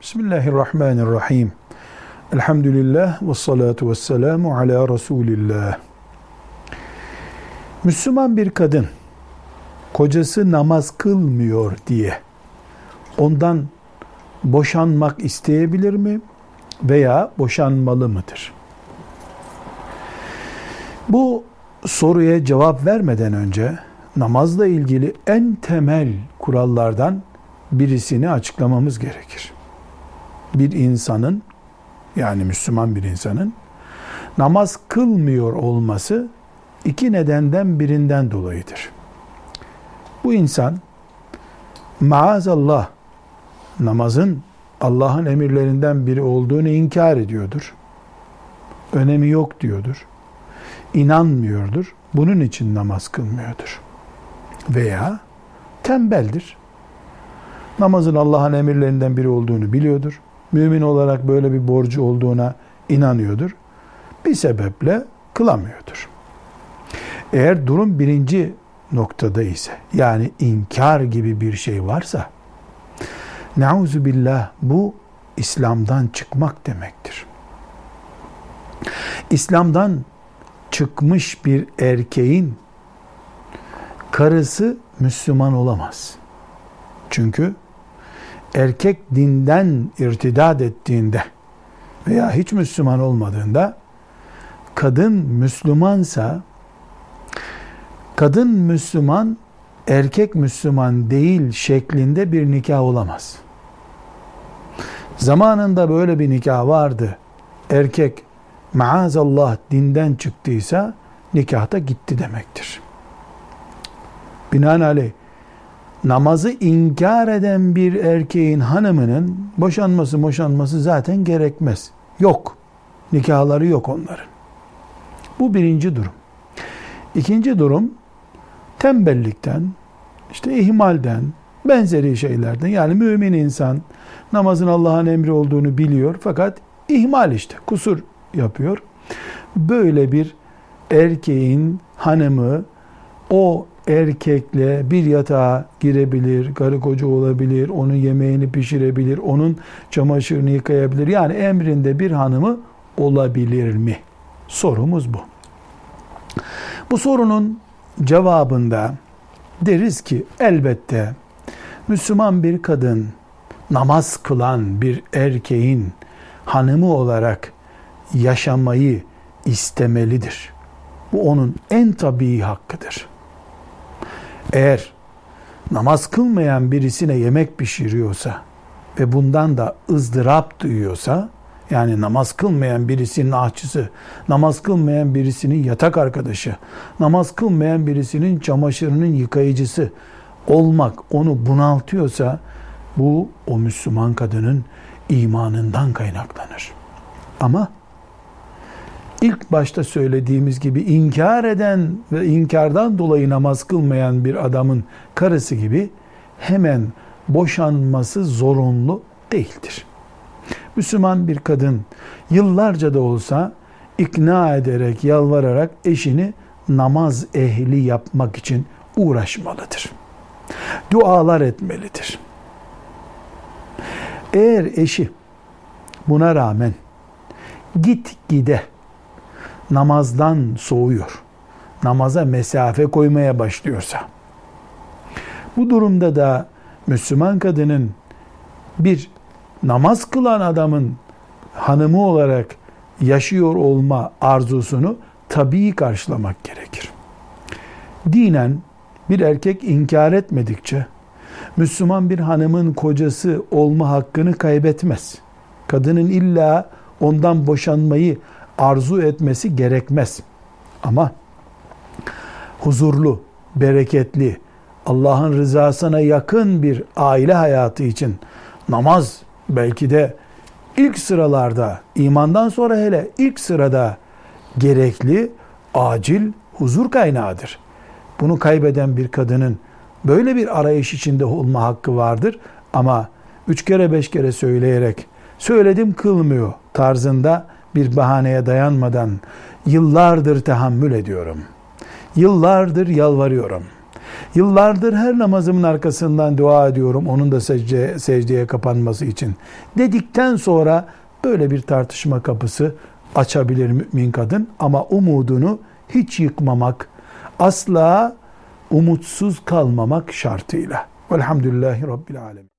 Bismillahirrahmanirrahim. Elhamdülillah ve salatu ve selamu ala Resulillah. Müslüman bir kadın kocası namaz kılmıyor diye ondan boşanmak isteyebilir mi veya boşanmalı mıdır? Bu soruya cevap vermeden önce namazla ilgili en temel kurallardan birisini açıklamamız gerekir. Bir insanın yani Müslüman bir insanın namaz kılmıyor olması iki nedenden birinden dolayıdır. Bu insan maazallah namazın Allah'ın emirlerinden biri olduğunu inkar ediyordur. Önemi yok diyordur. İnanmıyordur. Bunun için namaz kılmıyordur. Veya tembeldir. Namazın Allah'ın emirlerinden biri olduğunu biliyordur. Mümin olarak böyle bir borcu olduğuna inanıyordur. Bir sebeple kılamıyordur. Eğer durum birinci noktada ise yani inkar gibi bir şey varsa Nauzu billah bu İslam'dan çıkmak demektir. İslam'dan çıkmış bir erkeğin karısı Müslüman olamaz. Çünkü erkek dinden irtidat ettiğinde veya hiç Müslüman olmadığında kadın Müslümansa kadın Müslüman erkek Müslüman değil şeklinde bir nikah olamaz. Zamanında böyle bir nikah vardı. Erkek maazallah dinden çıktıysa nikahta gitti demektir. Binaenaleyh namazı inkar eden bir erkeğin hanımının boşanması boşanması zaten gerekmez. Yok. Nikahları yok onların. Bu birinci durum. İkinci durum tembellikten, işte ihmalden, benzeri şeylerden yani mümin insan namazın Allah'ın emri olduğunu biliyor fakat ihmal işte kusur yapıyor. Böyle bir erkeğin hanımı o erkekle bir yatağa girebilir, karı koca olabilir, onun yemeğini pişirebilir, onun çamaşırını yıkayabilir. Yani emrinde bir hanımı olabilir mi? Sorumuz bu. Bu sorunun cevabında deriz ki elbette Müslüman bir kadın namaz kılan bir erkeğin hanımı olarak yaşamayı istemelidir. Bu onun en tabii hakkıdır. Eğer namaz kılmayan birisine yemek pişiriyorsa ve bundan da ızdırap duyuyorsa yani namaz kılmayan birisinin ahçısı, namaz kılmayan birisinin yatak arkadaşı, namaz kılmayan birisinin çamaşırının yıkayıcısı olmak onu bunaltıyorsa bu o Müslüman kadının imanından kaynaklanır. Ama ilk başta söylediğimiz gibi inkar eden ve inkardan dolayı namaz kılmayan bir adamın karısı gibi hemen boşanması zorunlu değildir. Müslüman bir kadın yıllarca da olsa ikna ederek, yalvararak eşini namaz ehli yapmak için uğraşmalıdır. Dualar etmelidir. Eğer eşi buna rağmen git gide namazdan soğuyor, namaza mesafe koymaya başlıyorsa, bu durumda da Müslüman kadının bir namaz kılan adamın hanımı olarak yaşıyor olma arzusunu tabii karşılamak gerekir. Dinen bir erkek inkar etmedikçe Müslüman bir hanımın kocası olma hakkını kaybetmez. Kadının illa ondan boşanmayı arzu etmesi gerekmez. Ama huzurlu, bereketli, Allah'ın rızasına yakın bir aile hayatı için namaz belki de ilk sıralarda, imandan sonra hele ilk sırada gerekli, acil huzur kaynağıdır. Bunu kaybeden bir kadının böyle bir arayış içinde olma hakkı vardır. Ama üç kere beş kere söyleyerek söyledim kılmıyor tarzında bir bahaneye dayanmadan yıllardır tahammül ediyorum. Yıllardır yalvarıyorum. Yıllardır her namazımın arkasından dua ediyorum onun da secdeye, secdeye kapanması için. Dedikten sonra böyle bir tartışma kapısı açabilir mümin kadın ama umudunu hiç yıkmamak, asla umutsuz kalmamak şartıyla. Velhamdülillahi Rabbil Alemin.